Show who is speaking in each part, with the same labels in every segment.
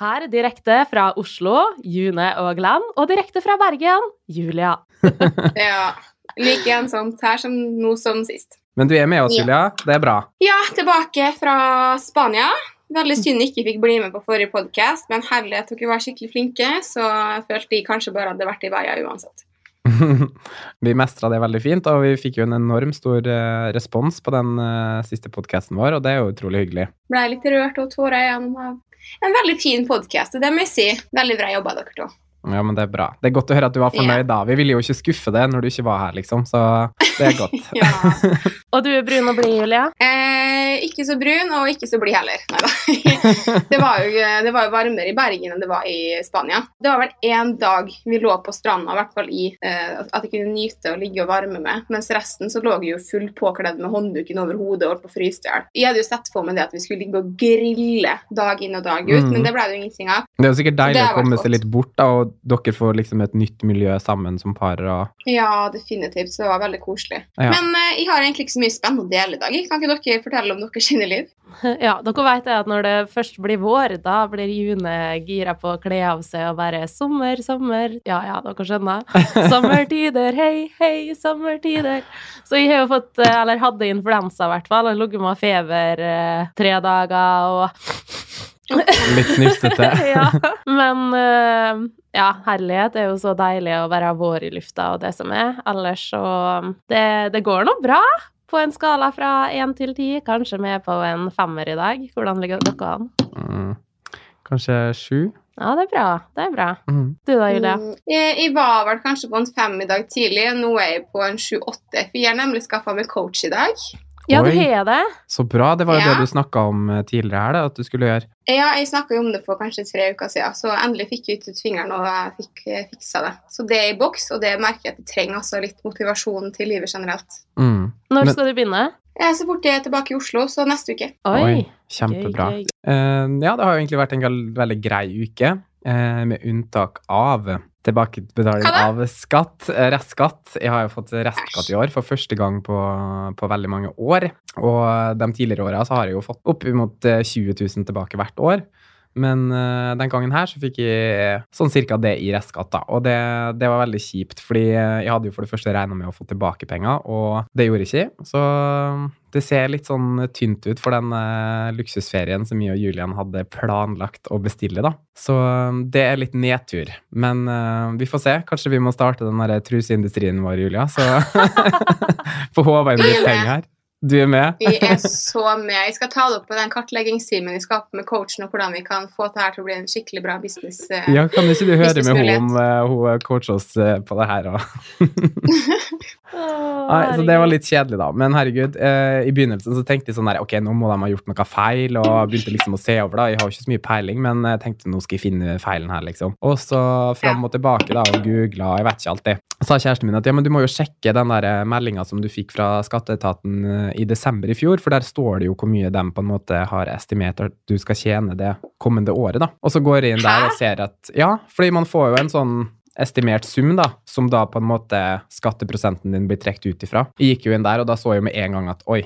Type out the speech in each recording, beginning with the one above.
Speaker 1: Her direkte fra Oslo, June og Glenn, og direkte fra Bergen, Julia.
Speaker 2: Ja. Like ensomt her som nå som sist.
Speaker 3: Men du er med oss,
Speaker 2: Ja.
Speaker 3: Julia. Det er bra.
Speaker 2: Ja, tilbake fra Spania. Veldig synd jeg ikke fikk bli med på forrige podkast, men herlighet, dere var skikkelig flinke, så jeg følte jeg kanskje bare hadde vært i veien uansett.
Speaker 3: vi mestra det veldig fint, og vi fikk jo en enorm stor eh, respons på den eh, siste podkasten vår, og det er jo utrolig hyggelig.
Speaker 2: Ble litt rørt og tårer igjen av en veldig fin podkast, og det må jeg si. Veldig bra jobba, dere to.
Speaker 3: Ja, men det er bra. Det er godt å høre at du var fornøyd da. Vi ville jo ikke skuffe deg når du ikke var her, liksom, så det er godt.
Speaker 2: Ja.
Speaker 1: Og du er brun og blid, Julia?
Speaker 2: Eh, ikke så brun, og ikke så blid heller. Neida. det, var jo, det var jo varmere i Bergen enn det var i Spania. Det var vel én dag vi lå på stranda, i hvert fall i eh, at jeg kunne nyte å ligge og varme med, mens resten så lå jeg jo full påkledd med håndduken over hodet og holdt på å fryse i hjel. Jeg hadde jo sett for meg det at vi skulle ligge og grille dag inn og dag ut,
Speaker 3: Mm.
Speaker 2: men det ble det jo ingenting av.
Speaker 3: Det er jo sikkert deilig å komme seg litt bort, da, og dere får liksom et nytt miljø sammen som par. og
Speaker 2: Ja, definitivt. Så det var veldig koselig.
Speaker 3: Ja.
Speaker 2: Men eh, jeg har egentlig ikke så mye spennende å dele i dag. Kan ikke dere fortelle om deres liv?
Speaker 1: Ja, dere vet at når det først blir vår, da blir June gira på å kle av seg og bare sommer, sommer. Ja, ja, dere skjønner. Sommertider, hei, hei, sommertider. Så jeg har jo fått, eh, eller hadde influensa i hvert fall, og ligget med feber eh, tre dager og
Speaker 3: Litt snufsete.
Speaker 1: ja. Men uh, ja, herlighet er jo så deilig å være vår i lufta og det som er. Ellers så Det, det går nå bra. På en skala fra én til ti, kanskje vi er på en femmer i dag. Hvordan ligger dere an?
Speaker 3: Mm. Kanskje sju?
Speaker 1: Ja, det er bra. Det er bra.
Speaker 3: Mm.
Speaker 1: Du da, Julia?
Speaker 2: Mm, Jeg, jeg var vel kanskje på en fem i dag tidlig. Nå er jeg på en sju-åtte. For jeg har nemlig skaffa meg coach i dag.
Speaker 1: Ja, det
Speaker 3: Oi.
Speaker 1: har det.
Speaker 3: Så bra. Det var jo
Speaker 2: Ja.
Speaker 3: det du snakka om eh, tidligere her, da, at du skulle gjøre.
Speaker 2: Ja, jeg snakka jo om det for kanskje tre uker siden, så endelig fikk jeg ut fingeren og jeg fikk eh, fiksa det. Så det er i boks, og det merker jeg at jeg trenger altså litt motivasjon til livet generelt.
Speaker 3: Mm.
Speaker 1: Når
Speaker 3: Men-
Speaker 1: skal du begynne?
Speaker 2: Jeg er så fort jeg er tilbake i Oslo, så neste uke.
Speaker 1: Oi.
Speaker 3: Kjempebra.
Speaker 1: Gøy, gøy.
Speaker 3: Uh, ja, det har jo egentlig vært en veldig grei uke, med unntak av tilbakebetaling av skatt, eh, restskatt. Jeg har jo fått restskatt i år for første gang på, på veldig mange år. Og de tidligere åra så har jeg jo fått oppimot eh, 20 000 tilbake hvert år. Men uh, den gangen her så fikk jeg sånn cirka det i restskatt, da. Og det, det var veldig kjipt, fordi jeg hadde jo for det første regna med å få tilbake penger, og det gjorde jeg ikke. Så det ser litt sånn tynt ut for den eh, luksusferien som jeg og Julian hadde planlagt å bestille, da. Så eh, det er litt nedtur. Men eh, vi får se. Kanskje vi må starte den derre truseindustrien vår, Julia. Så får håva inn litt penger her. Du er med?
Speaker 2: Vi er så med. Jeg skal ta det opp på den kartleggingstimen vi skal ha med coachen, og hvordan vi kan få det her til å bli en skikkelig bra business. eh.
Speaker 3: Ja, kan ikke du høre med henne om eh, hun coacher oss eh, på det her?
Speaker 1: òg?
Speaker 3: Nei, så det var litt kjedelig, da. Men herregud, eh, i begynnelsen så tenkte jeg sånn der, ok, nå må de ha gjort noe feil, og begynte liksom å se over, da. Jeg har jo ikke så mye peiling, men jeg tenkte nå skal jeg finne feilen her, liksom. Og så fram og tilbake, da, og googla, jeg vet ikke alltid. Sa kjæresten min at ja, men du må jo sjekke den der meldinga som du fikk fra skatteetaten eh, i desember i fjor, for der står det jo hvor mye de på en måte har estimert at du skal tjene det kommende året, da. Og så går jeg inn der og ser at ja, fordi man får jo en sånn estimert sum, da, som da på en måte skatteprosenten din blir trukket ut ifra. Jeg gikk jo inn der, og da så jeg jo med en gang at oi,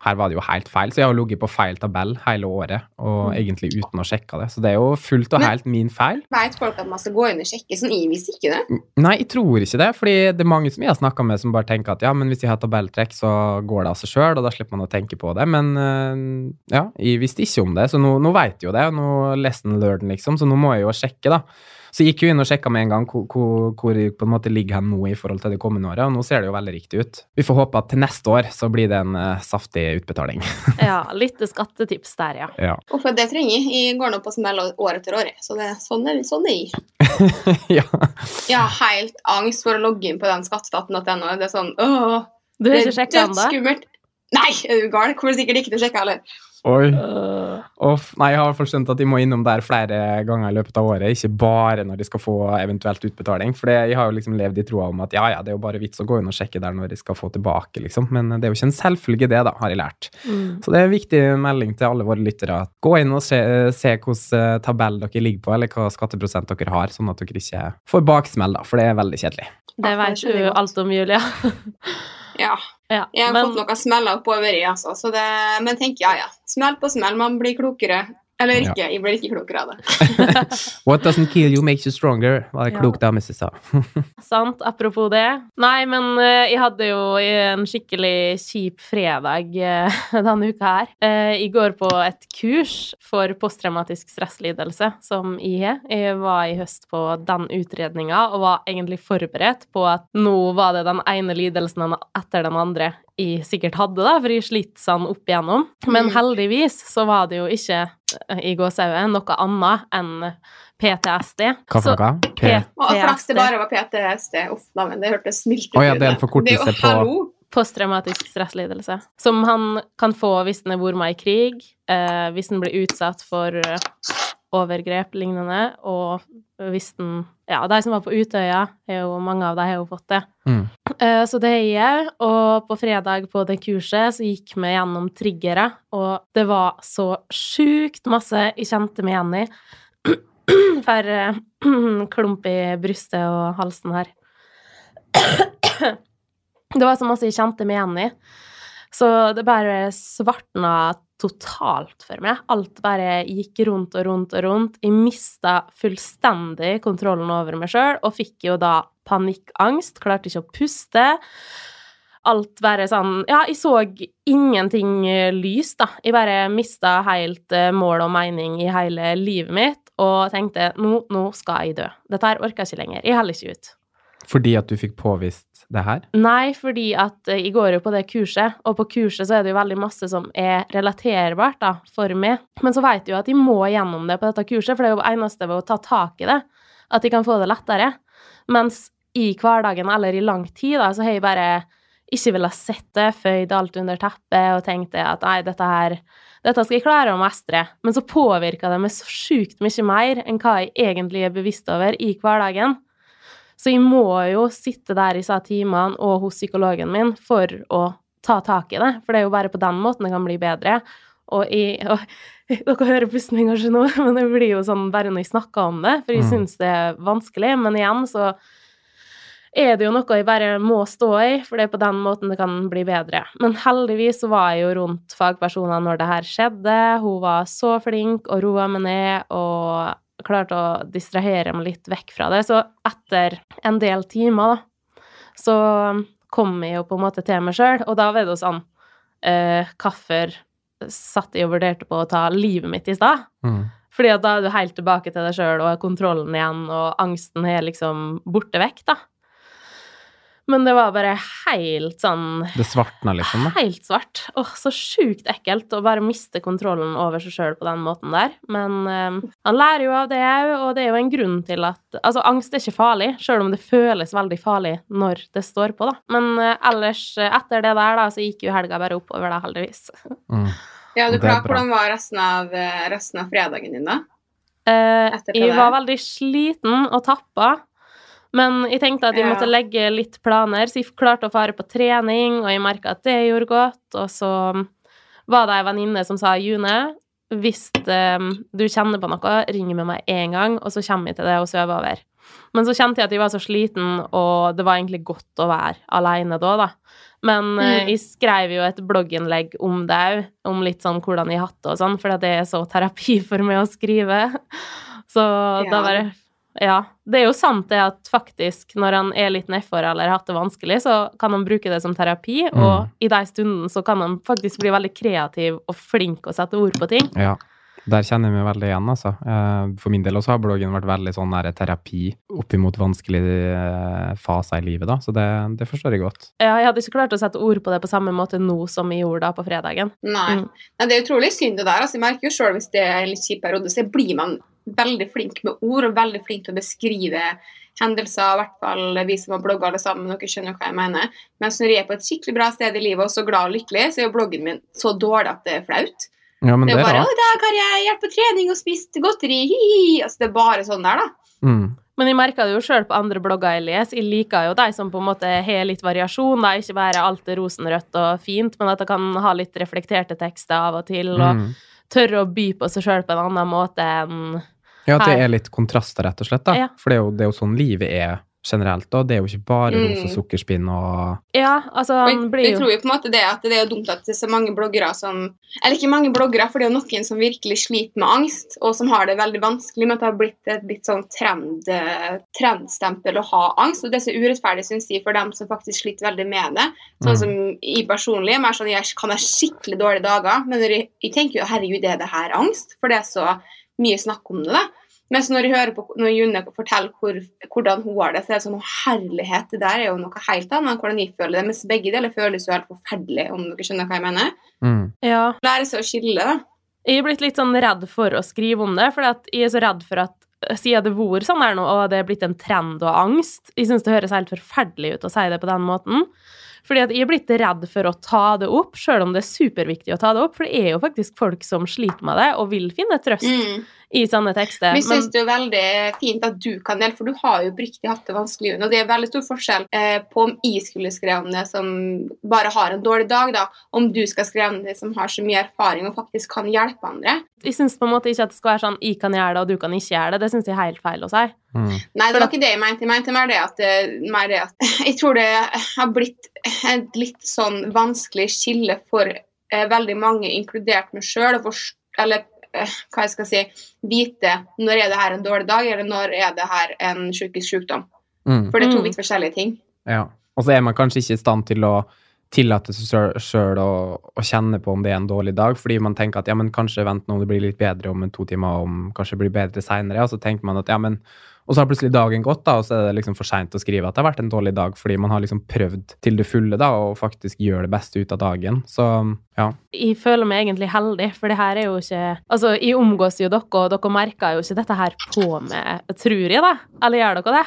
Speaker 3: her var det jo helt feil. Så jeg har ligget på feil tabell hele året, og egentlig uten å sjekke det. Så det er jo fullt og helt min feil.
Speaker 2: Vet folk at man skal gå inn og sjekke? Sånn, jeg visste ikke det.
Speaker 3: Nei, jeg tror ikke det, fordi det er mange som jeg har snakka med som bare tenker at ja, men hvis jeg har tabelltrekk, så går det av seg sjøl, og da slipper man å tenke på det. Men øh, ja, jeg visste ikke om det, så nå, nå veit jeg jo det, nå lesson learned, liksom, så nå må jeg jo sjekke, da. Så jeg gikk jo inn og sjekka med en gang hvor, hvor, hvor jeg på en måte ligger hen nå i forhold til det kommende året, og nå ser det jo veldig riktig ut. Vi får håpe at til neste år så blir det en uh, saftig utbetaling.
Speaker 1: Ja, litt skattetips der, ja.
Speaker 3: ja.
Speaker 2: Uff, det trenger jeg? Jeg går nå på smell år etter år. Så det, sånn er sånn er jeg.
Speaker 3: ja.
Speaker 2: Jeg har helt angst for å logge inn på den skatteetaten.no. Det er sånn åh, det er dødsskummelt. Nei, er du gal? Kommer sikkert ikke til å sjekke heller.
Speaker 3: Oi.
Speaker 1: Øh,
Speaker 3: Uff, nei, jeg har skjønt at de må innom der flere ganger i løpet av året, ikke bare når de skal få eventuelt utbetaling. For jeg har jo liksom levd i troa om at ja, ja, det er jo bare vits å gå inn og sjekke der når de skal få tilbake, liksom. Men det er jo ikke en selvfølge, det, da, har jeg lært.
Speaker 1: mm.
Speaker 3: Så det er en viktig melding til alle våre lyttere. Gå inn og se, se hvilken eh, tabell dere ligger på, eller hva skatteprosent dere har, sånn at dere ikke får baksmell, da, for det er veldig kjedelig.
Speaker 1: Det vet du alt om, Julia.
Speaker 2: Ja.
Speaker 1: Ja,
Speaker 2: Jeg har
Speaker 1: men
Speaker 2: fått noen smeller oppover i, altså. Så det, men tenk, ja ja. Smell på smell, man blir klokere Eller
Speaker 3: Ja.
Speaker 2: ikke. Jeg ble ikke klokere av det.
Speaker 3: What doesn't kill you makes you stronger, var det
Speaker 1: klokt
Speaker 3: klok dame som sa.
Speaker 1: Sant, apropos det. Nei, men uh, jeg hadde jo en skikkelig kjip fredag uh, denne uka her. Uh, jeg går på et kurs for posttraumatisk stresslidelse som jeg har. Jeg var i høst på den utredninga og var egentlig forberedt på at nå var det den ene lidelsen etter den andre jeg sikkert hadde, da, for jeg sliter sånn opp igjennom. Men
Speaker 2: Mm.
Speaker 1: heldigvis så var det jo ikke i gåsehudet noe annet enn PTSD.
Speaker 3: Hva for noe?
Speaker 2: Flaks det bare var PTSD. Uff, men det hørtes mildt ut.
Speaker 3: Oh, ja, det er en forkortelse på-
Speaker 1: Posttraumatisk stresslidelse. Som han kan få hvis han er vorma i krig, eh, hvis han blir utsatt for eh, overgrep lignende, og hvis den Ja, de som var på Utøya, jo, mange av dem har jo fått det.
Speaker 3: Mm.
Speaker 1: Eh, så det jeg, og på fredag på det kurset så gikk vi gjennom triggere, og det var så sjukt masse jeg kjente meg igjen i. For eh, klump i brystet og halsen her. Det var så masse jeg kjente meg igjen i. Så det bare svartna totalt for meg. Alt bare gikk rundt og rundt og rundt. Jeg mista fullstendig kontrollen over meg sjøl og fikk jo da panikkangst. Klarte ikke å puste. Alt bare sånn Ja, jeg så ingenting eh, lys, da. Jeg bare mista helt eh, mål og mening i hele livet mitt og tenkte nå, nå skal jeg dø. Dette her orker jeg ikke lenger. Jeg holder ikke ut.
Speaker 3: Fordi at du fikk påvist det her?
Speaker 1: Nei, fordi at eh, jeg går jo på det kurset, og på kurset så er det jo veldig masse som er relaterbart da, for meg. Men så vet jeg jo at jeg må gjennom det på dette kurset, for det er jo eneste ved å ta tak i det, at jeg kan få det lettere. Mens i hverdagen eller i lang tid da, så har jeg bare ikke ville sett det, føyd alt under teppet og tenkte at nei, dette her dette skal jeg klare å mestre. Men så påvirker det meg så sjukt mye mer enn hva jeg egentlig er bevisst over i hverdagen. Så jeg må jo sitte der i disse timene og hos psykologen min for å ta tak i det, for det er jo bare på den måten det kan bli bedre. Og, jeg, og Dere hører pusten kanskje nå, men det blir jo sånn bare når jeg snakker om det, for jeg
Speaker 3: Mm.
Speaker 1: syns det er vanskelig. Men igjen så er det jo noe jeg bare må stå i, for det er på den måten det kan bli bedre. Men heldigvis så var jeg jo rundt fagpersoner når det her skjedde. Hun var så flink og roa meg ned og klarte å distrahere meg litt vekk fra det. Så etter en del timer, da, så kom jeg jo på en måte til meg sjøl, og da var det jo sånn eh, Hvorfor satt jeg og vurderte på å ta livet mitt i stad?
Speaker 3: Mm.
Speaker 1: Fordi at da er du helt tilbake til deg sjøl og kontrollen igjen, og angsten er liksom borte vekk, da. Men det var bare helt sånn
Speaker 3: Det svartna liksom, da.
Speaker 1: Helt svart. Åh, så sjukt ekkelt å bare miste kontrollen over seg sjøl på den måten der. Men øh, han lærer jo av det òg, og det er jo en grunn til at Altså, angst er ikke farlig, sjøl om det føles veldig farlig når det står på, da. Men øh, ellers, eh, etter det der, da, så gikk jo helga bare oppover, da, heldigvis.
Speaker 3: Mm.
Speaker 2: Ja, du
Speaker 3: Det
Speaker 2: klar,
Speaker 3: bra.
Speaker 2: Hvordan var resten av, eh, resten av fredagen din, da?
Speaker 1: Eh, jeg var veldig sliten og tappa. Men jeg tenkte at jeg måtte legge litt planer, så jeg klarte å fare på trening, og jeg merka at det gjorde godt. Og så var det ei venninne som sa June, hvis eh, du kjenner på noe, ring med meg én gang, og så kommer jeg til det og sover over. Men så kjente jeg at jeg var så sliten, og det var egentlig godt å være alene da, da. Men eh,
Speaker 2: Mm.
Speaker 1: jeg skrev jo et blogginnlegg om det òg, om litt sånn hvordan jeg hatt det og sånn, for det er så terapi for meg å skrive. Så da
Speaker 2: Ja.
Speaker 1: bare Ja. Det er jo sant det at faktisk, når han er litt nedfor eller har hatt det vanskelig, så kan han bruke det som terapi, og
Speaker 3: Mm.
Speaker 1: i de stundene så kan han faktisk bli veldig kreativ og flink å sette ord på ting.
Speaker 3: Ja. Der kjenner jeg meg veldig igjen, altså. Eh, For min del også har bloggen vært veldig sånn der terapi oppimot vanskelige eh, faser i livet, da. Så det, det forstår jeg godt.
Speaker 1: Ja, jeg hadde ikke klart å sette ord på det på samme måte nå som jeg gjorde da på fredagen.
Speaker 2: Nei.
Speaker 1: Mm.
Speaker 2: Nei, det er utrolig synd det der. Altså, jeg merker jo selv hvis det er en litt kjip periode, så blir man veldig flink med ord og veldig flink til å beskrive hendelser, i hvert fall vi som har blogga alle sammen, dere skjønner hva jeg mener. Mens når jeg er på et skikkelig bra sted i livet og så glad og lykkelig, så er jo bloggen min så dårlig at det er flaut.
Speaker 3: Ja, men
Speaker 2: Det
Speaker 3: det
Speaker 2: er
Speaker 3: jo
Speaker 2: bare 'Å, i dag har jeg vært på trening og spist godteri', hi-hi. Altså, det er bare sånn der, da.
Speaker 3: Mm.
Speaker 1: Men jeg merker det jo sjøl på andre blogger jeg leser. Jeg liker jo de som på en måte har litt variasjon. Da. Ikke bare alt er rosenrødt og fint, men at jeg kan ha litt reflekterte tekster av og til. Og
Speaker 3: Mm.
Speaker 1: tørre å by på seg sjøl på en annen måte enn
Speaker 3: Ja, at det er litt kontraster, rett og slett. da.
Speaker 1: Ja.
Speaker 3: For det er, jo, det er jo sånn livet er generelt, da. Det er jo ikke bare
Speaker 2: Mm.
Speaker 3: ros og sukkerspinn og
Speaker 1: Ja, altså, han
Speaker 2: jeg,
Speaker 1: jo
Speaker 2: jeg tror jo på en måte det at det er jo dumt at det er så mange bloggere som Eller ikke mange bloggere, for det er jo noen som virkelig sliter med angst, og som har det veldig vanskelig med at det har blitt et litt sånn trend, eh, trendstempel å ha angst. Og det er så urettferdig, syns jeg, for dem som faktisk sliter veldig med det. Sånn
Speaker 3: Mm.
Speaker 2: som jeg personlig er mer sånn jeg kan ha skikkelig dårlige dager, men jeg, jeg tenker jo herregud, er det her angst? For det er så mye snakk om det, da. Men så når jeg hører på når Junne forteller hvor, hvordan hun har det, så er det sånn «Å, herlighet, det der er jo noe helt annet enn hvordan jeg føler det. Mens begge deler føles jo helt forferdelig, om dere skjønner hva jeg mener.
Speaker 3: mm.
Speaker 1: Ja.
Speaker 2: Lære seg å skille, da.
Speaker 1: Jeg er blitt litt sånn redd for å skrive om det, for jeg er så redd for at siden det bor sånn her nå, og det er blitt en trend og angst Jeg syns det høres helt forferdelig ut å si det på den måten. Fordi at jeg er blitt redd for å ta det opp, sjøl om det er superviktig å ta det opp. For det er jo faktisk folk som sliter med det, og vil finne trøst
Speaker 2: Mm.
Speaker 1: I sånne tekster. Vi
Speaker 2: syns det er veldig fint at du kan dele, for du har jo riktig hatt det vanskelig. Og det er veldig stor forskjell eh, på om jeg skulle skrevet om det som bare har en dårlig dag, da, om du skal skrive om det som har så mye erfaring og faktisk kan hjelpe andre.
Speaker 1: jeg syns på en måte ikke at det skal være sånn 'jeg kan gjøre det, og du kan ikke gjøre det'. Det syns jeg er helt feil å si.
Speaker 3: Mm.
Speaker 2: Nei, det var ikke det jeg mente. Jeg mente mer det at, eh, mer det at Jeg tror det har blitt et litt sånn vanskelig skille for eh, veldig mange, inkludert meg sjøl, eller hva jeg skal si, vite når er det her en dårlig dag, eller når er det her en psykisk sykdom.
Speaker 3: Mm.
Speaker 2: For det er to
Speaker 1: Mm.
Speaker 2: vidt forskjellige ting.
Speaker 3: Ja. Og så er man kanskje ikke i stand til å tillate seg sjøl å, å kjenne på om det er en dårlig dag, fordi man tenker at ja, men kanskje vent nå, det blir litt bedre om en to timer, om kanskje det blir bedre seinere, og så tenker man at ja, men Og så har plutselig dagen gått, da, og så er det liksom for seint å skrive at det har vært en dårlig dag, fordi man har liksom prøvd til det fulle da, og faktisk gjør det beste ut av dagen. Så ja.
Speaker 1: jeg føler meg egentlig heldig, for det her er jo ikke Altså, jeg omgås jo dere, og dere merker jo ikke dette her på meg, tror jeg, da? Eller gjør dere det?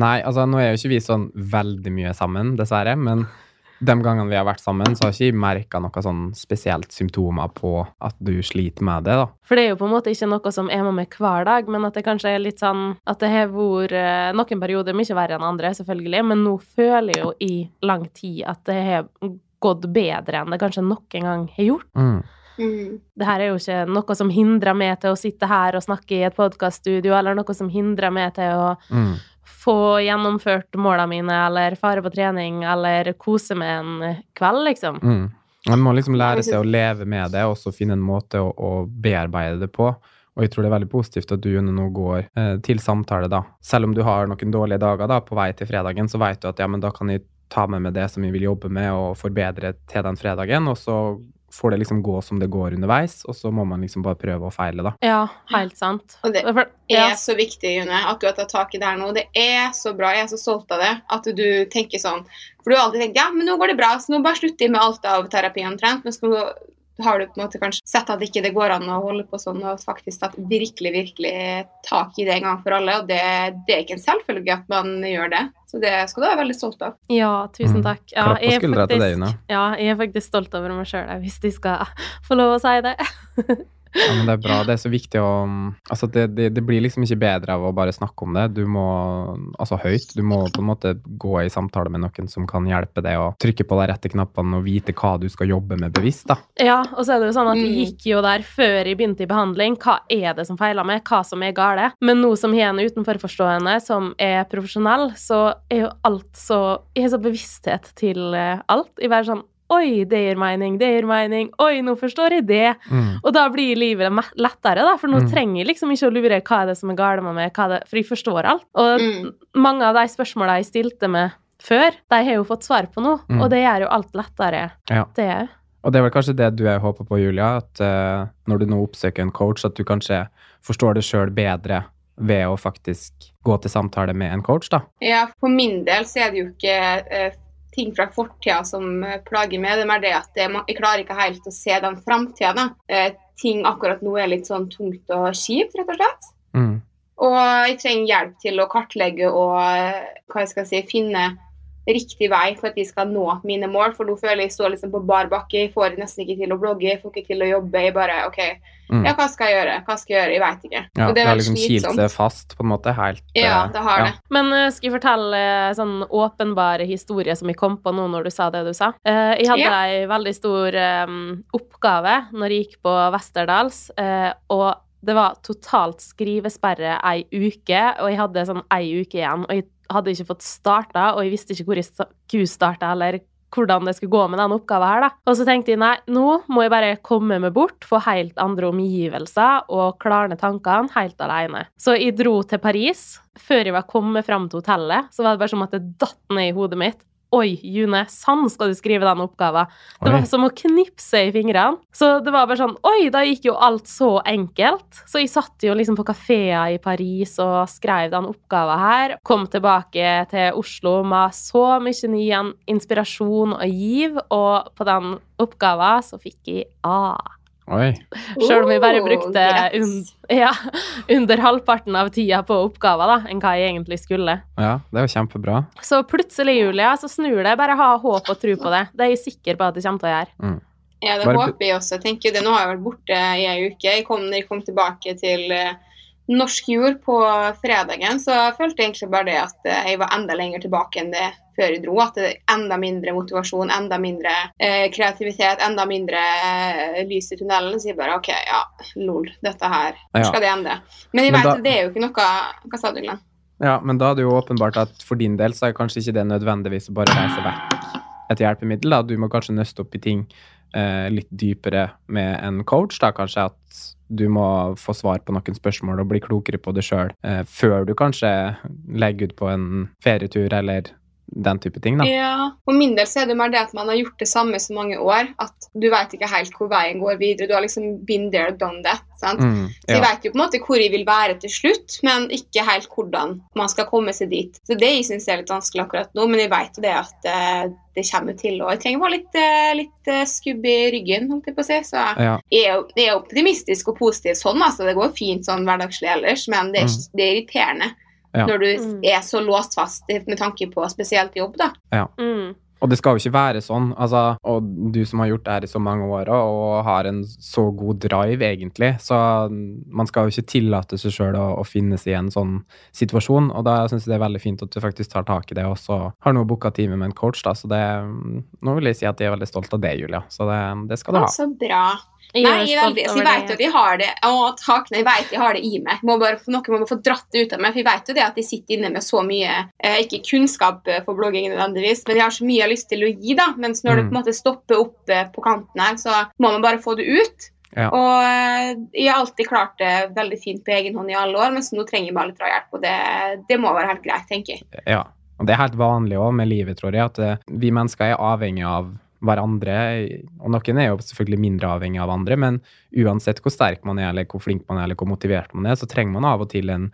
Speaker 3: Nei, altså nå er jo ikke vi sånn veldig mye sammen, dessverre, men de gangene vi har vært sammen, så har ikke jeg merka noe sånn spesielt symptomer på at du sliter med det, da.
Speaker 1: For det er jo på en måte ikke noe som er med meg hver dag, men at det kanskje er litt sånn At det har vært eh, noen perioder mye verre enn andre, selvfølgelig, men nå føler jeg jo i lang tid at det har gått bedre enn det kanskje noen gang har gjort.
Speaker 3: Mm.
Speaker 2: Mm.
Speaker 1: Det her er jo ikke noe som hindrer meg til å sitte her og snakke i et podkaststudio, eller noe som hindrer meg til å
Speaker 3: Mm.
Speaker 1: Få gjennomført målene mine, eller fare på trening, eller kose med en kveld, liksom.
Speaker 3: Mm. Man må liksom lære seg å leve med det, og så finne en måte å, å bearbeide det på. Og jeg tror det er veldig positivt at du Junne, nå går eh, til samtale, da. Selv om du har noen dårlige dager da, på vei til fredagen, så vet du at ja, men da kan jeg ta med meg det som jeg vil jobbe med, og forbedre til den fredagen, og så får det liksom gå som det går underveis, og så må man liksom bare prøve og feile, da.
Speaker 1: Ja, helt sant.
Speaker 2: Og det er så viktig, June, at du har tatt tak i det her nå. Det er så bra. Jeg er så stolt av det. At du tenker sånn. For du har alltid tenkt ja, men nå går det bra, så nå bare slutter jeg med alt av terapi omtrent. Mens nå har du på en måte kanskje sett at ikke det går an å holde på sånn, og faktisk tatt virkelig, virkelig tak i det en gang for alle. Og det, det er ikke en selvfølge at man gjør det. Så det skal du være veldig stolt av.
Speaker 1: Ja, tusen
Speaker 3: Mm.
Speaker 1: takk. Ja, jeg er faktisk- Ja, jeg er faktisk stolt over meg sjøl, hvis de skal få lov å si det.
Speaker 3: Ja, men det er bra. Det er så viktig å Altså, det, det, det blir liksom ikke bedre av å bare snakke om det. Du må Altså høyt. Du må på en måte gå i samtale med noen som kan hjelpe deg å trykke på de rette knappene og vite hva du skal jobbe med bevisst, da.
Speaker 1: Ja, og så er det jo sånn at jeg
Speaker 2: Mm.
Speaker 1: gikk jo der før jeg begynte i behandling. Hva er det som feiler meg? Hva som er gale? Men nå som jeg er en utenforforstående, som er profesjonell, så er jo alt så Jeg har så bevissthet til eh, alt. Jeg bare sånn Oi, det gir mening, det gir mening. Oi, nå forstår jeg det.
Speaker 3: Mm.
Speaker 1: Og da blir livet lettere, da, for nå
Speaker 3: Mm.
Speaker 1: trenger jeg liksom ikke å lure hva er det som er galt med meg, hva er det, for jeg forstår alt. Og
Speaker 2: Mm.
Speaker 1: mange av de spørsmåla jeg stilte meg før, de har jo fått svar på nå,
Speaker 3: Mm.
Speaker 1: og det gjør jo alt lettere,
Speaker 3: Ja.
Speaker 1: det òg.
Speaker 3: Og det er vel kanskje det du håper på, Julia, at uh, når du nå oppsøker en coach, at du kanskje forstår det sjøl bedre ved å faktisk gå til samtale med en coach, da.
Speaker 2: Ja, For min del så er det jo ikke eh, ting fra fortida som eh, plager meg. Det er mer det at jeg klarer ikke helt å se den framtida. Eh, ting akkurat nå er litt sånn tungt og kjipt, rett og slett.
Speaker 3: Mm.
Speaker 2: Og jeg trenger hjelp til å kartlegge og eh, hva jeg skal si, finne riktig vei for at de skal nå mine mål. For nå føler jeg jeg står liksom på bar bakke. Jeg får nesten ikke til å blogge, jeg får ikke til å jobbe. Jeg bare OK,
Speaker 3: Mm.
Speaker 2: ja, hva skal jeg gjøre? Hva skal jeg gjøre? Jeg veit ikke.
Speaker 3: Ja,
Speaker 2: og det
Speaker 3: det
Speaker 2: er
Speaker 3: har
Speaker 2: veldig
Speaker 3: liksom kilt
Speaker 2: slitsomt.
Speaker 3: seg fast, på en måte, helt
Speaker 2: Ja,
Speaker 3: eh,
Speaker 2: det har
Speaker 3: ja.
Speaker 2: det.
Speaker 1: Men uh, skal jeg fortelle en sånn åpenbare historie som jeg kom på nå når du sa det du sa? Uh, jeg hadde
Speaker 2: Ja.
Speaker 1: ei veldig stor um, oppgave når jeg gikk på Westerdals, uh, og det var totalt skrivesperre ei uke, og jeg hadde sånn ei uke igjen, og jeg hadde ikke fått starta, og jeg visste ikke hvor jeg skulle starte, eller hvordan det skulle gå med den oppgaven her, da. Og så tenkte jeg nei, nå må jeg bare komme meg bort, få helt andre omgivelser og klarne tankene helt alene. Så jeg dro til Paris. Før jeg var kommet fram til hotellet, så var det bare som at det datt ned i hodet mitt. Oi, June, sann skal du skrive den oppgaven. Det var som å knipse i fingrene. Så det var bare sånn Oi, da gikk jo alt så enkelt. Så jeg satt jo liksom på kafeer i Paris og skrev den oppgaven her. Kom tilbake til Oslo med så mye ny inspirasjon og giv, og på den oppgaven så fikk jeg A.
Speaker 3: Oi.
Speaker 1: Selv om vi bare
Speaker 2: Oh,
Speaker 1: brukte
Speaker 2: greit.
Speaker 1: un ja, under halvparten av tida på oppgaver da, enn hva jeg egentlig skulle.
Speaker 3: Ja, det er jo kjempebra.
Speaker 1: Så plutselig, Julia, så snur det. Bare ha håp og tro på det. Det er jeg sikker på at det kommer til å gjøre.
Speaker 2: Ja, det
Speaker 3: Bare-
Speaker 2: håper jeg også. Jeg tenker det, Nå har jeg vært borte i ei uke. Jeg kom, når jeg kom tilbake til eh, norsk jord på fredagen, så følte jeg egentlig bare det at eh, jeg var enda lenger tilbake enn det før jeg dro. At det er enda mindre motivasjon, enda mindre eh, kreativitet, enda mindre eh, lys i tunnelen. Så jeg bare OK, ja, lol, dette her. Hvor skal det ende? Men jeg vet at det er jo ikke noe Hva sa du, Glenn?
Speaker 3: Ja, men da er det jo åpenbart at for din del så er kanskje ikke det nødvendigvis å bare reise vekk et hjelpemiddel. da. Du må kanskje nøste opp i ting eh, litt dypere med en coach. da Kanskje at du må få svar på noen spørsmål og bli klokere på det sjøl eh, før du kanskje legger ut på en ferietur eller den type ting. da.
Speaker 2: Ja, For min del så er det mer det at man har gjort det samme så mange år at du vet ikke helt hvor veien går videre. Du har liksom been there, done that. sant?
Speaker 3: Mm,
Speaker 2: Så jeg veit jo på en måte hvor jeg vil være til slutt, men ikke helt hvordan man skal komme seg dit. Så det jeg syns er litt vanskelig akkurat nå, men jeg vet jo det at eh, det kommer til. Og jeg trenger bare litt, eh, litt eh, skubb i ryggen, holdt jeg på å si. Så
Speaker 3: ja.
Speaker 2: jeg er, jeg er optimistisk og positiv sånn, altså. Det går fint sånn hverdagslig ellers, men det er,
Speaker 3: Mm.
Speaker 2: det er irriterende.
Speaker 3: Ja.
Speaker 2: Når du
Speaker 1: Mm.
Speaker 2: er så låst fast med tanke på spesielt jobb, da.
Speaker 1: Mm.
Speaker 3: Og det skal jo ikke være sånn. altså, Og du som har gjort det her i så mange år og- og har en så god drive, egentlig, så man skal jo ikke tillate seg sjøl å, å finnes i en sånn situasjon. Og da syns jeg det er veldig fint at du faktisk tar tak i det, og så har nå booka time med en coach. da, så det, Nå vil jeg si at jeg er veldig stolt av det, Julia. Så det, det skal du ha.
Speaker 2: Så bra. Nei, jeg, er veldig, så jeg vet
Speaker 1: jo
Speaker 2: at jeg har det Å, takk, nei, jeg vet jeg har det i meg. Må bare, noe må få dratt det ut av meg. For jeg vet jo det at jeg sitter inne med så mye eh, Ikke kunnskap eh, for blogging nødvendigvis, men jeg har så mye jeg har lyst til å gi. da, Mens når det
Speaker 3: Mm.
Speaker 2: på en måte stopper opp eh, på kanten her, så må man bare få det ut.
Speaker 3: Ja.
Speaker 2: Og eh, jeg har alltid klart det veldig fint på egen hånd i alle år, mens nå trenger jeg bare litt drahjelp. Og det, det må være helt greit, tenker jeg.
Speaker 3: Ja. Og det er helt vanlig òg med livet, tror jeg, at vi mennesker er avhengig av hverandre. Og noen er jo selvfølgelig mindre avhengig av andre, men uansett hvor sterk man er, eller hvor flink man er, eller hvor motivert man er, så trenger man av og til en,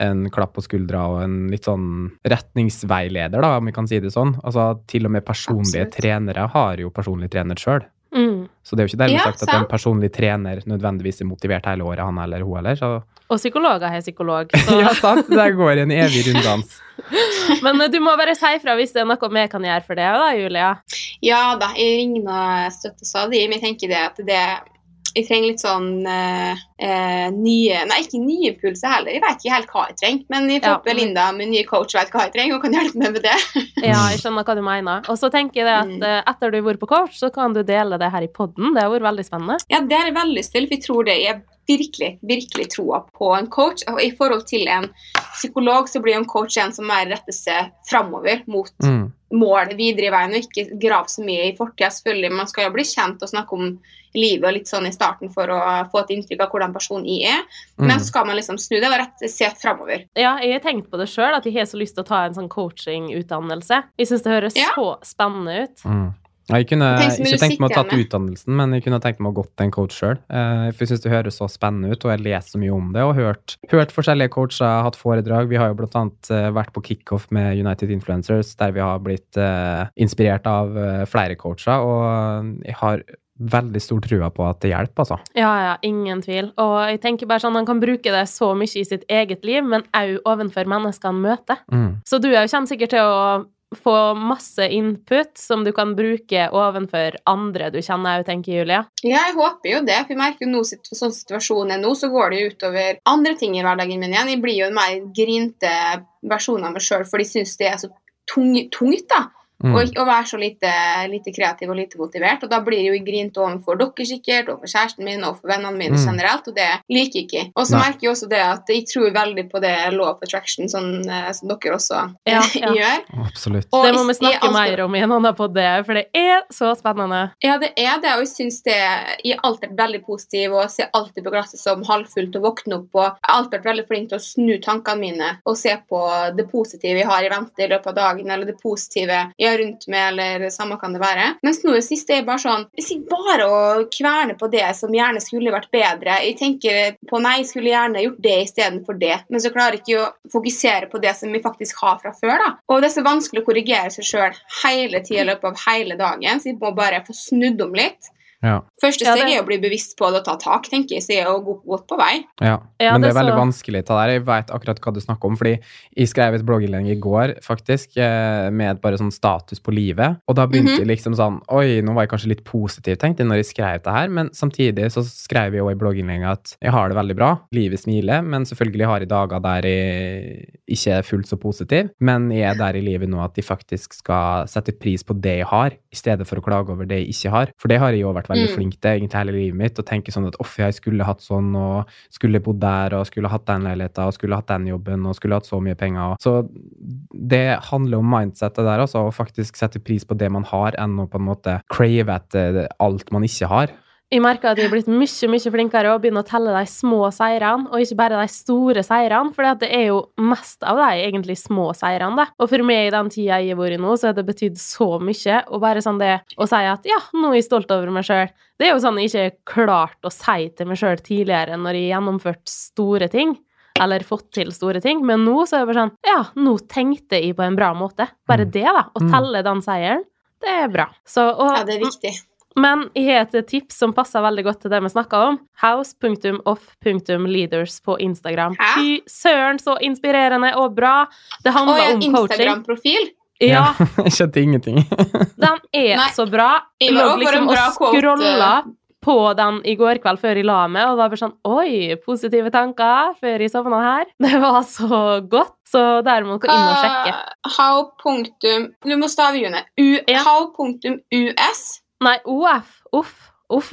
Speaker 3: en klapp på skuldra og en litt sånn retningsveileder, da, om vi kan si det sånn. Altså, til og med personlige
Speaker 2: Absolutt.
Speaker 3: trenere har jo personlig trener sjøl.
Speaker 1: Mm.
Speaker 3: Så det er jo ikke dermed
Speaker 2: Ja,
Speaker 3: sagt at en personlig trener nødvendigvis er motivert hele året, han eller hun heller. Så
Speaker 1: Og psykologer har psykolog. Så.
Speaker 3: ja, sant. Det der går en evig runddans.
Speaker 1: Men eh, du må bare si fra hvis det er noe vi kan gjøre for det, da, Julia.
Speaker 2: Ja da, jeg ringer og støtter stadig, men jeg tenker det at det jeg trenger litt sånn eh, eh, nye Nei, ikke nye impulser heller. Jeg vet ikke helt hva jeg trenger. Men jeg
Speaker 1: Ja,
Speaker 2: håper
Speaker 1: men-
Speaker 2: Linda, min nye coach, vet hva jeg trenger og kan hjelpe meg med det.
Speaker 1: Ja, jeg skjønner hva du mener. Og så tenker jeg det at
Speaker 2: Mm.
Speaker 1: eh, etter du har vært på coach, så kan du dele det her i podden. Det har vært veldig spennende.
Speaker 2: Ja, det jeg veldig for jeg tror det er virkelig, virkelig troa på en coach. Og i forhold til en psykolog så blir en coach en som mer retter seg framover mot
Speaker 3: Mm.
Speaker 2: mål videre i veien, og ikke grave så mye i fortida. Selvfølgelig, man skal jo bli kjent og snakke om livet og litt sånn i starten for å få et inntrykk av hvordan personen jeg er,
Speaker 3: Mm.
Speaker 2: men så skal man liksom snu det og rett se framover.
Speaker 1: Ja, jeg har tenkt på det sjøl, at jeg har så lyst til å ta en sånn coachingutdannelse. Jeg syns det høres
Speaker 2: Ja.
Speaker 1: så spennende ut.
Speaker 3: Mm. Jeg kunne ikke tenkt meg å tatt utdannelsen, men jeg kunne tenkt meg å gått til en coach sjøl. For jeg syns det høres så spennende ut, og jeg lest så mye om det og hørt, hørt forskjellige coacher, hatt foredrag. Vi har jo annet eh, vært på kickoff med United Influencers, der vi har blitt eh, inspirert av eh, flere coacher, og jeg har veldig stor trua på at det hjelper, altså.
Speaker 1: Ja, ja, ingen tvil. Og jeg tenker bare sånn, han kan bruke det så mye i sitt eget liv, men òg ovenfor mennesker han møter.
Speaker 3: Mm.
Speaker 1: Så du jo kommer sikkert til å få masse input som du kan bruke ovenfor andre du kjenner òg, tenker Julia.
Speaker 2: Jeg håper jo det, for jeg merker jo nå sånn situasjonen er nå, så går det jo utover andre ting i hverdagen min igjen. Jeg blir jo en mer grinte versjon av meg sjøl, for de syns det er så tung, tungt, da.
Speaker 3: Mm.
Speaker 2: Og, og være så lite, lite kreativ og lite motivert. Og da blir det jo grint overfor dere sikkert, overfor kjæresten min og for vennene mine
Speaker 3: Mm.
Speaker 2: generelt, og det liker jeg ikke. Og så merker jeg også det at jeg tror veldig på det law of attraction, sånn eh, som dere også
Speaker 1: Ja, ja.
Speaker 2: gjør.
Speaker 3: Absolutt.
Speaker 2: Og
Speaker 1: Det må vi snakke
Speaker 2: alltid-
Speaker 1: mer om i en annen podd, for det er så spennende.
Speaker 2: Ja, det er det, og jeg syns det Jeg har alltid vært veldig positiv og ser alltid på glasset som halvfullt og våkner opp og jeg har alltid vært veldig flink til å snu tankene mine og se på det positive jeg har i vente i løpet av dagen, eller det positive jeg har rundt meg, eller samme kan det være. Mens nå i det siste er jeg bare sånn Jeg sitter bare og kverner på det som gjerne skulle vært bedre. Jeg tenker på nei, jeg skulle gjerne gjort det istedenfor det, men så klarer jeg ikke å fokusere på det som vi faktisk har fra før, da. Og det er så vanskelig å korrigere seg sjøl hele tida i løpet av hele dagen, så jeg må bare få snudd om litt.
Speaker 3: Ja.
Speaker 2: Første
Speaker 1: Ja, det-
Speaker 2: er å bli bevisst på det og ta tak, tenker jeg, så jeg er jo godt, godt på vei.
Speaker 3: Ja,
Speaker 1: Ja,
Speaker 3: men det
Speaker 1: det
Speaker 3: er veldig
Speaker 1: så-
Speaker 3: vanskelig det der. Jeg vet akkurat hva du snakker om, fordi jeg skrev et blogginnlegg i går, faktisk, eh, med bare sånn status på livet, og da begynte
Speaker 2: Mhm.
Speaker 3: jeg liksom sånn, oi, nå var jeg kanskje litt positiv, tenkte jeg, når jeg skrev det her, men samtidig så skrev jeg jo i blogginnlegget at jeg har det veldig bra, livet smiler, men selvfølgelig har jeg dager der jeg ikke er fullt så positiv, men jeg er der i livet nå at jeg faktisk skal sette pris på det jeg har, i stedet for å klage over det jeg ikke har, for det har jeg jo vært veldig
Speaker 2: Mm.
Speaker 3: flink til, egentlig hele livet mitt, og tenke sånn at, off, jeg skulle hatt sånn, og skulle bodd der, og skulle hatt den leiligheten, og skulle hatt den jobben, og skulle hatt så mye penger. Så det handler om mindsetet der, altså, å faktisk sette pris på det man har, enn å på en måte crave etter alt man ikke har.
Speaker 1: Jeg merker at jeg er blitt mye mye flinkere å begynne å telle de små seirene, og ikke bare de store seirene, for det er jo mest av de egentlig små seirene. det. Og for meg i den tida jeg har vært i nå, så har det betydd så mye. Og bare sånn det å si at ja, nå er jeg stolt over meg sjøl, det er jo sånn jeg ikke har klart å si til meg sjøl tidligere når jeg har gjennomført store ting. Eller fått til store ting. Men nå så er det bare sånn Ja, nå tenkte jeg på en bra måte. Bare
Speaker 3: Mm.
Speaker 1: det, da. Å
Speaker 3: Mm.
Speaker 1: telle den seieren, det er bra. Så, og,
Speaker 2: Ja, det er viktig.
Speaker 1: Men jeg har et tips som passer veldig godt til det vi snakker om. House.off.leaders på Instagram.
Speaker 2: Hæ?
Speaker 1: Fy søren, så inspirerende og bra! Det handler
Speaker 2: Oi,
Speaker 1: om coaching.
Speaker 2: Instagram-profil.
Speaker 1: Ja,
Speaker 3: Jeg skjønte ingenting.
Speaker 1: den er
Speaker 2: Nei,
Speaker 1: så bra.
Speaker 2: jeg
Speaker 1: lå liksom og scrolla på den i går kveld før jeg la meg, og var bare sånn Oi, positive tanker før jeg sovna her. Det var så godt. Så der må dere inn og sjekke.
Speaker 2: Uh, how punktum Du må stave June. U,
Speaker 1: Ja.
Speaker 2: How punktum US.
Speaker 1: Nei, OF. Uff. Uff.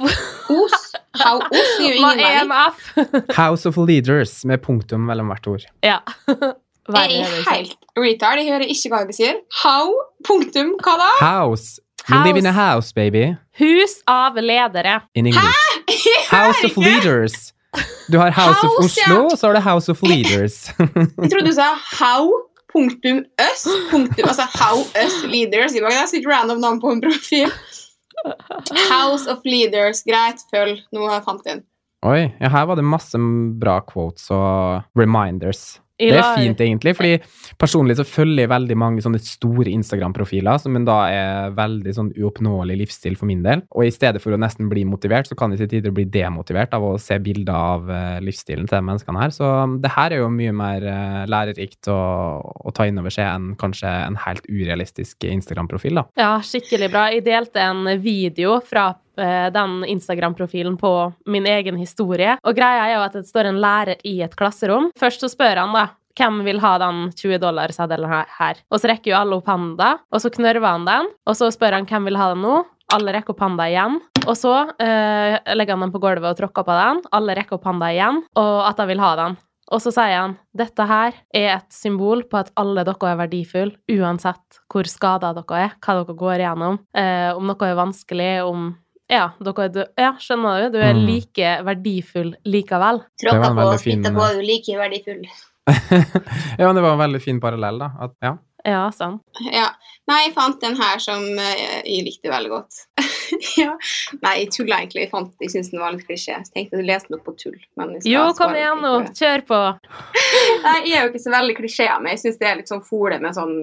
Speaker 2: Os. How os gir jo ingen mening.
Speaker 3: House of Leaders, med punktum mellom hvert ord.
Speaker 1: Ja. Hver
Speaker 2: Jeg
Speaker 1: er det ikke.
Speaker 2: helt retard. Jeg hører ikke hva jeg sier. How punktum hva da?
Speaker 3: House. You live in a house, baby.
Speaker 1: Hus av ledere.
Speaker 3: In English. House of Leaders. Du har House, of
Speaker 2: Oslo, ja.
Speaker 3: Og så har du House of Leaders.
Speaker 2: Jeg trodde du sa how punktum us. Punktum, altså how us leaders. Det er sitt random navn på en profil. House of Leaders. Greit, følg. Nå har jeg fant den.
Speaker 3: Oi, ja, her var det masse bra quotes og reminders. Det er fint, egentlig, fordi personlig så følger jeg veldig mange sånne store Instagram-profiler, som da er veldig sånn uoppnåelig livsstil for min del. Og i stedet for å nesten bli motivert, så kan jeg til tider bli demotivert av å se bilder av eh, livsstilen til de menneskene her. Så det her er jo mye mer eh, lærerikt å, å ta inn over seg enn kanskje en helt urealistisk Instagram-profil, da.
Speaker 1: Ja, skikkelig bra. Jeg delte en video fra den Instagram-profilen på min egen historie. Og greia er jo at det står en lærer i et klasserom. Først så spør han da, hvem vil ha den 20 dollar-seddelen her-? Og så rekker jo alle opp handa, og så knørver han den. Og så spør han hvem vil ha den nå? Alle rekker opp handa igjen. Og så eh, legger han den på gulvet og tråkker på den. Alle rekker opp handa igjen, og at de vil ha den. Og så sier han dette her er et symbol på at alle dere er verdifulle, uansett hvor skada dere er, hva dere går igjennom, eh, om noe er vanskelig, om ja, dere du, ja, skjønner du? Du er
Speaker 3: Mm.
Speaker 1: like verdifull likevel.
Speaker 2: Tråkka på og
Speaker 3: fin,
Speaker 2: spytta på, er like verdifull.
Speaker 3: ja, men det var en veldig fin parallell, da. At, ja.
Speaker 1: Ja, sant.
Speaker 2: Ja. Nei, jeg fant den her som eh, jeg likte veldig godt. ja. Nei, jeg tulla egentlig. Jeg, fant, jeg syntes den var litt klisjé. Jeg tenkte å lese den opp på tull. Men
Speaker 1: Jo, kom igjen nå, kjør på.
Speaker 2: Nei, jeg er jo ikke så veldig klisjé av meg. Jeg syns det er litt sånn fole med sånn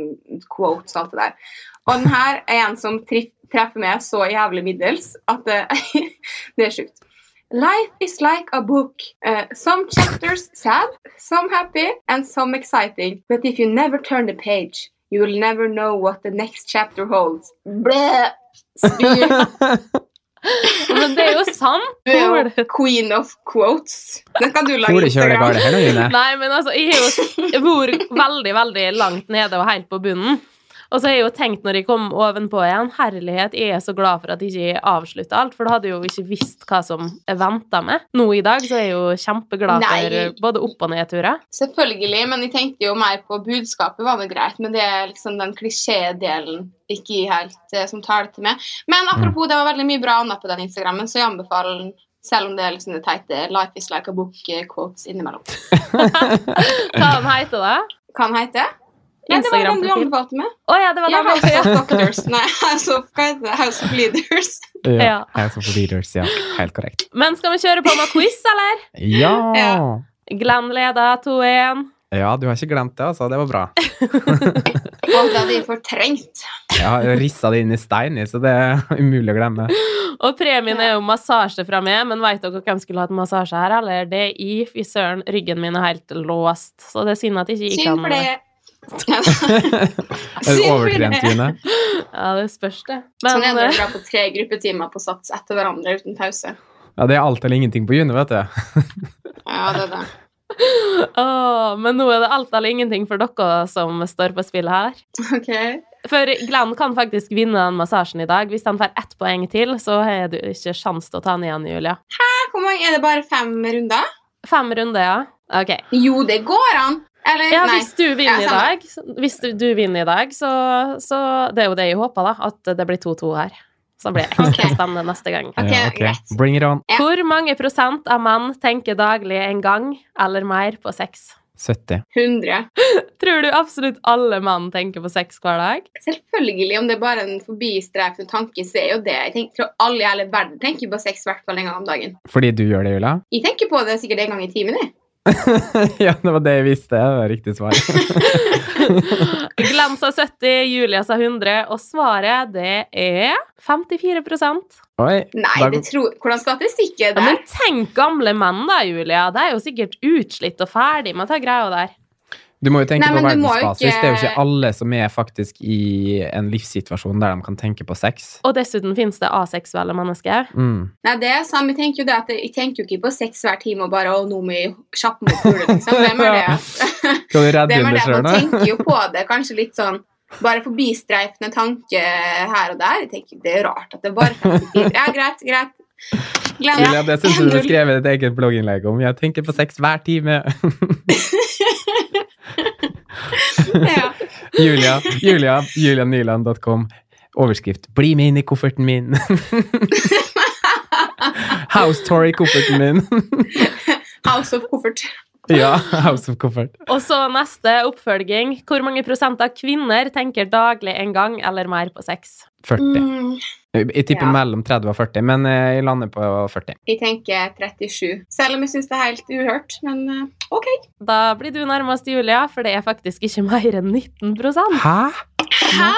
Speaker 2: quotes og alt det der. Og den her er en som tri- treffer meg så jævlig middels at det, det er sjukt. Life is like a book. Uh, some chapters sad, some happy, and some exciting. But if you never turn the page, you will never know what the next chapter holds. Blæh! Spyr.
Speaker 1: Men det er jo sant!
Speaker 2: Du er jo queen of quotes. Den kan du lage
Speaker 3: Instagram.
Speaker 1: Nei, men altså, jeg har jo vært veldig, veldig langt nede og helt på bunnen. Og så har jeg jo tenkt når jeg kom ovenpå igjen, herlighet, jeg er så glad for at jeg ikke avslutta alt, for da hadde jeg jo ikke visst hva som venta med. Nå i dag så er jeg jo kjempeglad
Speaker 2: Nei.
Speaker 1: for både opp- og nedturer.
Speaker 2: Selvfølgelig, men jeg tenkte jo mer på budskapet, var det greit. Men det er liksom den klisjédelen ikke helt eh, som tar det til meg. Men apropos, det var veldig mye bra annet på den Instagrammen, så jeg anbefaler den. Selv om det er liksom det teite 'Life is like a book'-quotes innimellom.
Speaker 1: Hva den heter da?
Speaker 2: Hva den heter? Nei, det var den du anbefalte meg.
Speaker 1: Å ja, det var
Speaker 2: Ja,
Speaker 1: den.
Speaker 2: House of Doctors. Nei, House of, hva heter det? House of Leaders.
Speaker 3: Ja.
Speaker 1: Ja.
Speaker 3: House of Leaders, ja. Helt korrekt.
Speaker 1: Men skal vi kjøre på med quiz, eller?
Speaker 3: Ja!
Speaker 2: Ja.
Speaker 1: Glenn leder 2-1.
Speaker 3: Ja, du har ikke glemt det, altså. Det var bra.
Speaker 2: Og det hadde jeg fortrengt.
Speaker 3: Jeg har rissa det inn i stein, så det er umulig å glemme.
Speaker 1: Og premien er jo massasje fra meg, men veit dere hvem skulle hatt massasje her, eller? Det er i. Fy søren, ryggen min er helt låst, så det er synd at ikke jeg
Speaker 2: Synd
Speaker 1: kan
Speaker 2: for det.
Speaker 3: Er du overtrent, June?
Speaker 1: Ja, det spørs det.
Speaker 2: Sånn er
Speaker 1: Men
Speaker 2: det å
Speaker 1: eh,
Speaker 2: dra på tre gruppetimer på sats etter hverandre uten pause.
Speaker 3: Ja, det er alt eller ingenting på June, vet du.
Speaker 2: Ja, det er det.
Speaker 1: åh, Men nå er det alt eller ingenting for dere som står på spill her.
Speaker 2: Ok.
Speaker 1: For Glenn kan faktisk vinne den massasjen i dag. Hvis han får ett poeng til, så har du ikke sjans til å ta den igjen, Julia. Hæ?
Speaker 2: Hvor mange, er det bare fem runder?
Speaker 1: Fem runder, ja. Ok.
Speaker 2: Jo, det går an! Eller,
Speaker 1: Ja,
Speaker 2: nei.
Speaker 1: hvis du vinner i
Speaker 2: Ja, samme.
Speaker 1: dag, hvis du, du vinner i dag, så, så Det er jo det jeg håper, da. At det blir 2-2 her. Så blir det ekstra
Speaker 2: Ok.
Speaker 1: spennende neste gang.
Speaker 2: Ok,
Speaker 3: Ja,
Speaker 2: greit.
Speaker 3: Bring it on.
Speaker 1: Hvor mange prosent av menn tenker daglig en gang eller mer på sex?
Speaker 3: 70.
Speaker 2: 100.
Speaker 1: Tror du absolutt alle menn tenker på sex hver dag?
Speaker 2: Selvfølgelig, om det er bare en forbistreifende tanke, så er jo det Jeg tenker, tror alle i hele verden tenker på sex i hvert fall en gang om dagen.
Speaker 3: Fordi du gjør det, Julia?
Speaker 2: Jeg tenker på det sikkert en gang i timen, jeg.
Speaker 3: ja, det var det jeg visste. Det var riktig svar.
Speaker 1: Glenn sa 70, Julia sa 100, og svaret det er 54
Speaker 3: Oi.
Speaker 2: Nei,
Speaker 3: da-
Speaker 2: det tror Hvordan statistikk er
Speaker 1: ja. Men tenk gamle menn da, Julia. De er jo sikkert utslitt og ferdig med å ta greia der.
Speaker 3: Du må jo tenke
Speaker 2: Nei,
Speaker 3: på verdensbasis. Ikke... Det er jo ikke alle som er faktisk i en livssituasjon der de kan tenke på sex.
Speaker 1: Og dessuten finnes det aseksuelle mennesker.
Speaker 3: Mm.
Speaker 2: Nei, det er sant. Jeg tenker jo det at jeg tenker jo ikke på sex hver time og bare 'Å, nå må jeg kjappe meg opp hulet', liksom. Hvem er det?
Speaker 3: Skal du redde inn
Speaker 2: er
Speaker 3: det
Speaker 2: det? Man tenker jo på det kanskje litt sånn bare forbistreifende tanke her og der. Jeg tenker, Det er rart at det bare Ja, greit, greit. Glem
Speaker 3: Julia, det syns jeg du
Speaker 2: 1-0.
Speaker 3: skrev et eget blogginnlegg om. Jeg tenker på sex hver time.
Speaker 2: Ja.
Speaker 3: Julia, Julia, julianyland.com. Overskrift 'Bli med inn i kofferten min'. House tour i kofferten min.
Speaker 2: House of koffert.
Speaker 3: ja, House of Koffert.
Speaker 1: Og så neste oppfølging. Hvor mange prosent av kvinner tenker daglig en gang eller mer på sex?
Speaker 3: 40.
Speaker 2: Mm,
Speaker 3: Jeg tipper
Speaker 2: Ja.
Speaker 3: mellom 30 og 40, men eh, jeg lander på 40.
Speaker 2: jeg tenker 37. Selv om jeg syns det er helt uhørt. Men eh, OK.
Speaker 1: Da blir du nærmest Julia, for det er faktisk ikke mer enn 19%
Speaker 3: Hæ?
Speaker 2: Hæ?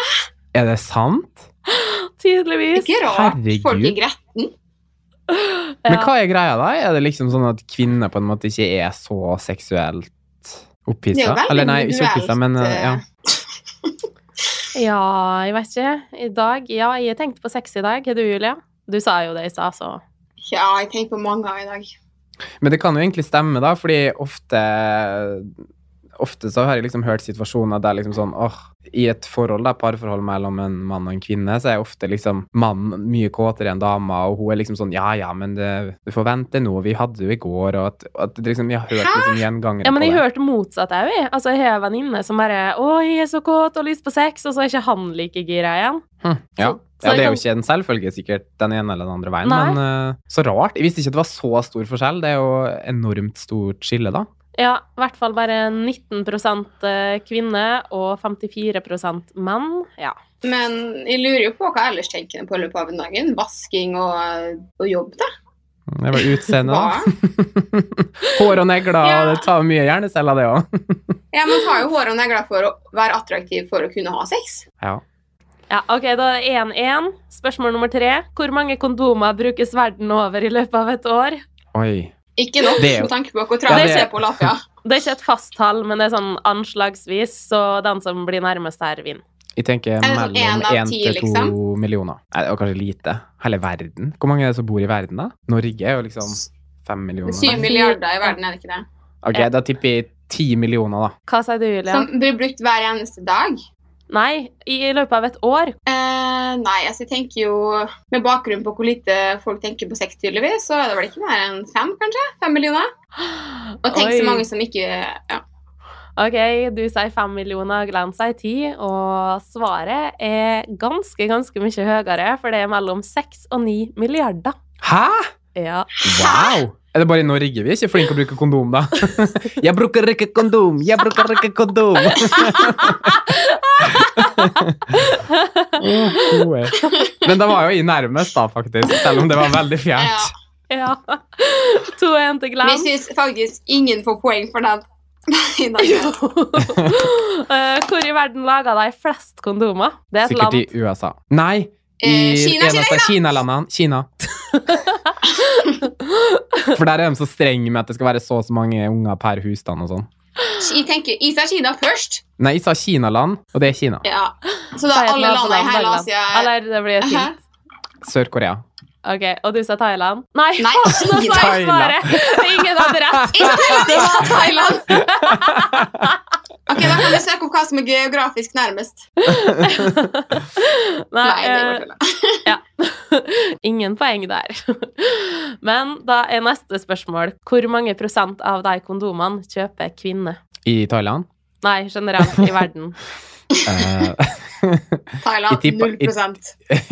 Speaker 3: Er det sant?
Speaker 1: Tydeligvis.
Speaker 2: Ikke rart
Speaker 3: Herregud.
Speaker 2: folk er gretten.
Speaker 3: Men hva er greia da? Er det liksom sånn at kvinner på en måte ikke er så seksuelt opphissa? Eller nei, ikke opphissa, men eh, ja.
Speaker 1: Ja, jeg vet ikke. I dag Ja, jeg tenkte på sex i dag. Er du, Julia? Du sa jo det i stad, så
Speaker 2: Ja, jeg tenker på mange ganger i dag.
Speaker 3: Men det kan jo egentlig stemme, da, fordi ofte Ofte så har jeg liksom hørt situasjoner der liksom sånn åh, I et forhold, da, parforhold mellom en mann og en kvinne, så er ofte liksom mannen mye kåtere enn dama, og hun er liksom sånn ja ja, men det, du får vente nå, vi hadde jo i går, og at, at liksom, jeg har hørt liksom gjengangere
Speaker 1: Ja, men jeg
Speaker 3: på det.
Speaker 1: hørte motsatt òg, jeg. Altså, jeg har en venninne som bare 'Å, jeg er så kåt og lyst på sex', og så er ikke han like gira igjen.
Speaker 3: Hm, ja. Ja, det er jo ikke en selvfølge sikkert den ene eller den andre veien,
Speaker 1: Nei.
Speaker 3: men uh, så rart. Jeg visste ikke det var så stor forskjell. Det er jo enormt stort skille, da.
Speaker 1: Ja, i hvert fall bare 19% kvinner og 54% menn. Ja.
Speaker 2: Men jeg lurer jo på hva ellers tenker en på i løpet av en dagen. Vasking og, og jobb, da.
Speaker 3: Det var utseende, da. Hår og negler,
Speaker 2: Ja.
Speaker 3: det tar mye hjerneceller, det òg.
Speaker 2: Ja, Man tar jo hår og negler for å være attraktiv for å kunne ha sex.
Speaker 3: Ja.
Speaker 1: ja, ok, da er det 1-1. Spørsmål nummer tre. Hvor mange kondomer brukes verden over i løpet av et år?
Speaker 3: Oi.
Speaker 2: Ikke nok
Speaker 3: Det
Speaker 2: med tanke på hvor
Speaker 3: Ja,
Speaker 2: jeg
Speaker 3: det-
Speaker 2: det er på Lafia.
Speaker 1: Det er ikke et fast tall, men det er sånn anslagsvis, så den som blir nærmest her, vinner.
Speaker 3: Jeg tenker
Speaker 2: sånn
Speaker 3: mellom
Speaker 2: en av
Speaker 3: én
Speaker 2: ti,
Speaker 3: til to
Speaker 2: liksom?
Speaker 3: millioner. Nei, det var kanskje lite. Hele verden. Hvor mange er det som bor i verden, da? Norge er jo liksom fem millioner.
Speaker 2: Syv milliarder i verden, er det ikke det?
Speaker 3: Ok, da tipper jeg ti millioner, da.
Speaker 1: Hva sier du, Julia?
Speaker 2: Som blir brukt hver eneste dag.
Speaker 1: Nei, i løpet av et år.
Speaker 2: Eh, nei, altså jeg tenker jo Med bakgrunn på hvor lite folk tenker på sex, tydeligvis, så er det vel ikke mer enn fem, kanskje? Fem millioner? Og tenk
Speaker 1: Oi.
Speaker 2: så mange som ikke ja.
Speaker 1: Ok, du sier fem millioner, Glenn sier ti, og svaret er ganske, ganske mye høyere, for det er mellom seks og ni milliarder.
Speaker 3: Hæ?
Speaker 1: Ja.
Speaker 3: Wow! Er det bare i Norge vi er ikke flinke å bruke kondom, da? jeg bruker ikke kondom! Jeg bruker ikke kondom! Men da var jo i nærmest, da, faktisk. Selv om det var veldig
Speaker 2: ja.
Speaker 3: fjernt.
Speaker 1: ja. 2-1 til
Speaker 2: Vi
Speaker 1: Glenn.
Speaker 2: syns faktisk ingen får poeng for den. Nei, nei.
Speaker 1: Eh, Hvor i verden laga de flest kondomer? Det er et
Speaker 3: Sikkert
Speaker 1: land.
Speaker 3: i USA. Nei! I
Speaker 2: Eh, Kina,
Speaker 3: en av
Speaker 2: Kina,
Speaker 3: Kina-landene. Kina. For der er de så strenge med at det skal være så og så mange unger per husstand og sånn.
Speaker 2: Jeg tenker Isa Kina først.
Speaker 3: Nei, jeg sa Kinaland, og det er Kina.
Speaker 2: Ja. Så da
Speaker 1: er
Speaker 2: alle landene i hele Asia
Speaker 1: Eller det blir fint.
Speaker 3: Sør-Korea.
Speaker 1: Ok, Og du sa Thailand? Nei,
Speaker 2: Nei,
Speaker 1: nå sa jeg svaret! Ingen hadde rett. Det var Thailand.
Speaker 2: Ok, Da kan vi søke opp hva som er geografisk nærmest.
Speaker 1: Nei,
Speaker 2: Nei, det
Speaker 1: eh,
Speaker 2: var ja.
Speaker 1: ingen poeng der. Men da er neste spørsmål hvor mange prosent av de kondomene kjøper kvinner?
Speaker 3: I Thailand.
Speaker 1: Nei, generelt i verden.
Speaker 3: Eh,
Speaker 2: Thailand
Speaker 3: tipper-
Speaker 2: 0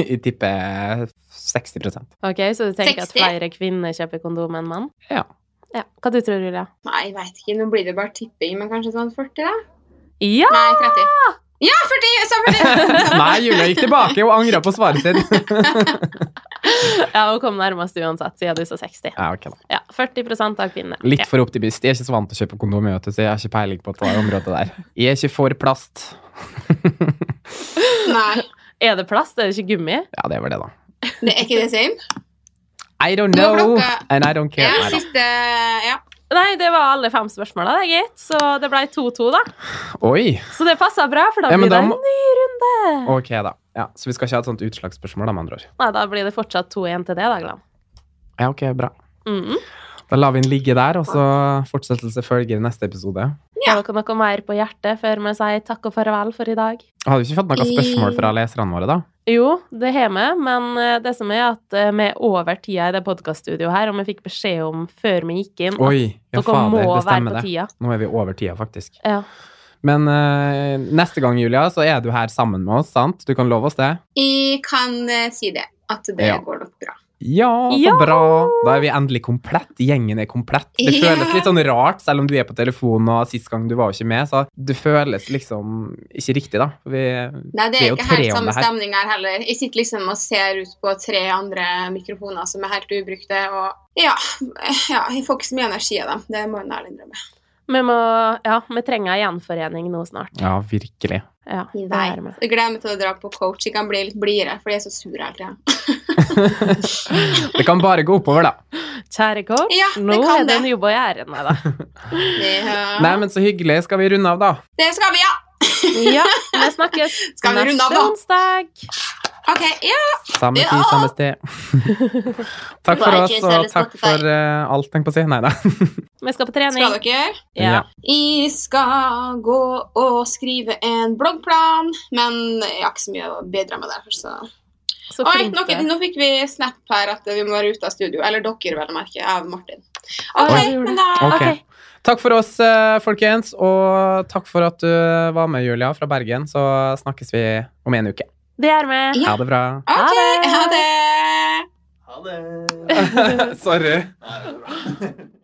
Speaker 3: jeg tipper 60%
Speaker 1: Ok, Så du tenker at flere kvinner kjøper kondom enn mann?
Speaker 3: Ja.
Speaker 1: Ja. Hva du tror du, Julia?
Speaker 2: Nei, jeg vet ikke. Nå blir det bare tipping, men kanskje sånn 40, da?
Speaker 1: Ja!
Speaker 2: Nei, 30. Ja, 40! Jeg sa 40!
Speaker 3: Nei, Julia gikk tilbake og angra på svaret sitt.
Speaker 1: ja! Hun kom nærmest uansett, siden du sa 60.
Speaker 3: Ja, ok da.
Speaker 1: Ja, 40% av kvinnene.
Speaker 3: Litt
Speaker 1: Ja.
Speaker 3: for optimist. Jeg er ikke så vant til å kjøpe kondom, så jeg har ikke peiling på det området der. Jeg er ikke for plast.
Speaker 2: Nei,
Speaker 1: Er det plast? Er det ikke gummi?
Speaker 3: Ja, det var det, da.
Speaker 2: det er ikke det same.
Speaker 3: I don't know, and I don't care.
Speaker 2: Ja, siste Ja.
Speaker 1: Nei, det var alle fem spørsmåla, det, gitt. Så det ble 2-2, da.
Speaker 3: Oi!
Speaker 1: Så det passa bra, for da
Speaker 3: Ja,
Speaker 1: blir det en
Speaker 3: må-
Speaker 1: ny runde.
Speaker 3: Ok, da. Ja, så vi skal ikke ha et sånt utslagsspørsmål, da, med andre ord.
Speaker 1: Nei, da blir det fortsatt 2-1 til det, da, Glenn.
Speaker 3: Ja, ok, bra.
Speaker 1: Mhm.
Speaker 3: Da lar vi den ligge der, og så fortsettelse følger i neste episode.
Speaker 2: Ja.
Speaker 1: Har dere noe mer på hjertet før vi sier takk og farvel for i dag?
Speaker 3: Har du ikke fått noen spørsmål fra leserne våre, da?
Speaker 1: Jo, det har vi, men eh, det som er at eh, vi er over tida i det podkaststudioet her, og vi fikk beskjed om før vi gikk inn at
Speaker 3: Oi, ja
Speaker 1: dere
Speaker 3: fader,
Speaker 1: må
Speaker 3: det
Speaker 1: være på
Speaker 3: det.
Speaker 1: tida.
Speaker 3: Nå er vi over tida, faktisk.
Speaker 1: Ja.
Speaker 3: Men uh, neste gang, Julia, så er du her sammen med oss, sant? Du kan love oss det?
Speaker 2: Jeg kan uh, si det. At det
Speaker 3: Ja.
Speaker 2: går nok bra.
Speaker 3: Ja, så
Speaker 1: Ja!
Speaker 3: bra! Da er vi endelig komplett. Gjengen er komplett. Det
Speaker 2: yeah.
Speaker 3: føles litt sånn rart, selv om du er på telefonen, og sist gang du var ikke med, så det føles liksom ikke riktig, da. Vi,
Speaker 2: Nei, det
Speaker 3: er jo
Speaker 2: ikke helt samme
Speaker 3: her.
Speaker 2: stemning her heller. Jeg sitter liksom og ser ut på tre andre mikrofoner som er helt ubrukte, og ja, ja jeg får ikke så mye energi av dem. Det må jeg ærlig innrømme.
Speaker 1: Vi må Ja, vi trenger ei gjenforening nå snart.
Speaker 3: ja, virkelig.
Speaker 1: Ja, det
Speaker 2: Nei, jeg gleder meg til å dra på coach. Jeg kan bli litt blidere, for jeg er så sur hele tida.
Speaker 3: Det kan bare gå oppover, da.
Speaker 1: Kjære coach,
Speaker 2: Ja,
Speaker 1: nå er det en jobb å gjøre. Nei da.
Speaker 2: Det,
Speaker 3: Nei, men så hyggelig. Skal vi runde av, da?
Speaker 2: det skal vi, ja!
Speaker 1: Ja, vi snakkes neste onsdag.
Speaker 2: Ok, ja.
Speaker 3: Samme tid,
Speaker 2: Ja.
Speaker 3: samme sted. takk for oss, og takk for uh, alt, tenk på å si. Nei da.
Speaker 1: Vi skal på trening.
Speaker 2: Skal dere?
Speaker 1: Ja.
Speaker 2: Jeg skal gå og skrive en bloggplan, men jeg har ikke så mye å bidra med der. Så.
Speaker 1: Så
Speaker 2: Oi, nå,
Speaker 1: er.
Speaker 2: nå fikk vi snap her at vi må være ute av studio. Eller dere, vel å merke, av Martin.
Speaker 1: Oi,
Speaker 2: Ok,
Speaker 1: gjorde
Speaker 2: men da
Speaker 3: okay.
Speaker 1: Ok.
Speaker 3: Takk for oss, eh, folkens, og takk for at du var med, Julia, fra Bergen. Så snakkes vi om en uke.
Speaker 1: Det gjør vi.
Speaker 2: Ja.
Speaker 3: Ha det bra.
Speaker 2: Okay,
Speaker 1: Ha det.
Speaker 2: ha det.
Speaker 4: Ha det.
Speaker 3: Sorry.